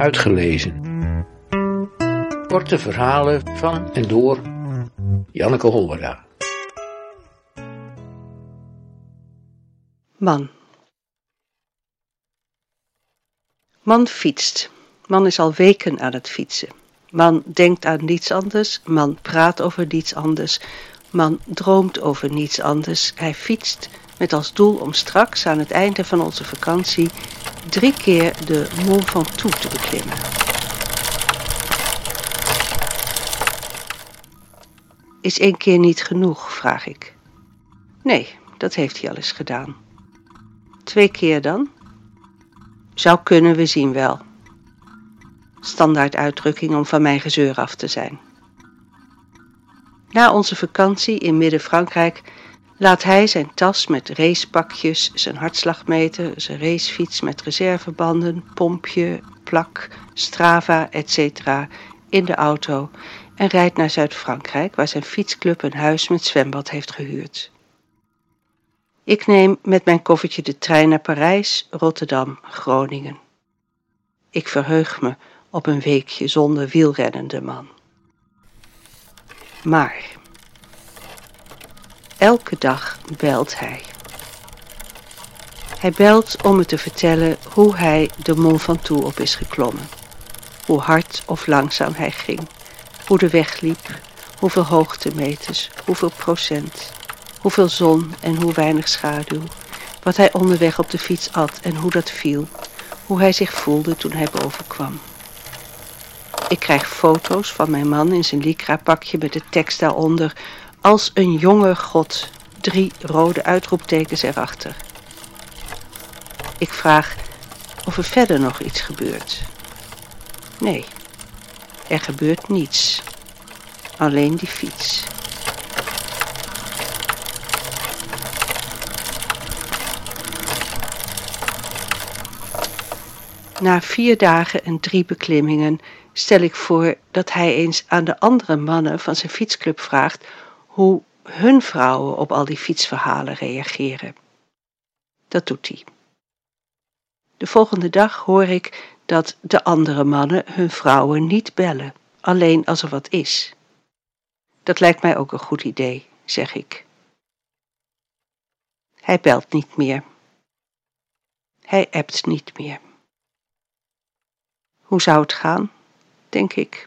Uitgelezen. Korte verhalen van en door Janneke Hollera. Man. Man fietst. Man is al weken aan het fietsen. Man denkt aan niets anders. Man praat over niets anders. Man droomt over niets anders. Hij fietst met als doel om straks aan het einde van onze vakantie drie keer de Mont Ventoux te beklimmen. Is één keer niet genoeg, vraag ik. Nee, dat heeft hij al eens gedaan. Twee keer dan? Zou kunnen, we zien wel. Standaard uitdrukking om van mijn gezeur af te zijn. Na onze vakantie in Midden-Frankrijk laat hij zijn tas met racepakjes, zijn hartslagmeter, zijn racefiets met reservebanden, pompje, plak, Strava, etc. in de auto en rijdt naar Zuid-Frankrijk, waar zijn fietsclub een huis met zwembad heeft gehuurd. Ik neem met mijn koffertje de trein naar Parijs, Rotterdam, Groningen. Ik verheug me op een weekje zonder wielrennende man. Maar elke dag belt hij. Hij belt om me te vertellen hoe hij de Mont Ventoux op is geklommen. Hoe hard of langzaam hij ging. Hoe de weg liep. Hoeveel hoogtemeters. Hoeveel procent. Hoeveel zon en hoe weinig schaduw. Wat hij onderweg op de fiets at en hoe dat viel. Hoe hij zich voelde toen hij boven kwam. Ik krijg foto's van mijn man in zijn lycra-pakje met de tekst daaronder... Als een jonge god, drie rode uitroeptekens erachter. Ik vraag of er verder nog iets gebeurt. Nee, er gebeurt niets. Alleen die fiets. Na vier dagen en drie beklimmingen stel ik voor dat hij eens aan de andere mannen van zijn fietsclub vraagt hoe hun vrouwen op al die fietsverhalen reageren. Dat doet hij. De volgende dag hoor ik dat de andere mannen hun vrouwen niet bellen, alleen als er wat is. Dat lijkt mij ook een goed idee, zeg ik. Hij belt niet meer. Hij appt niet meer. Hoe zou het gaan, denk ik.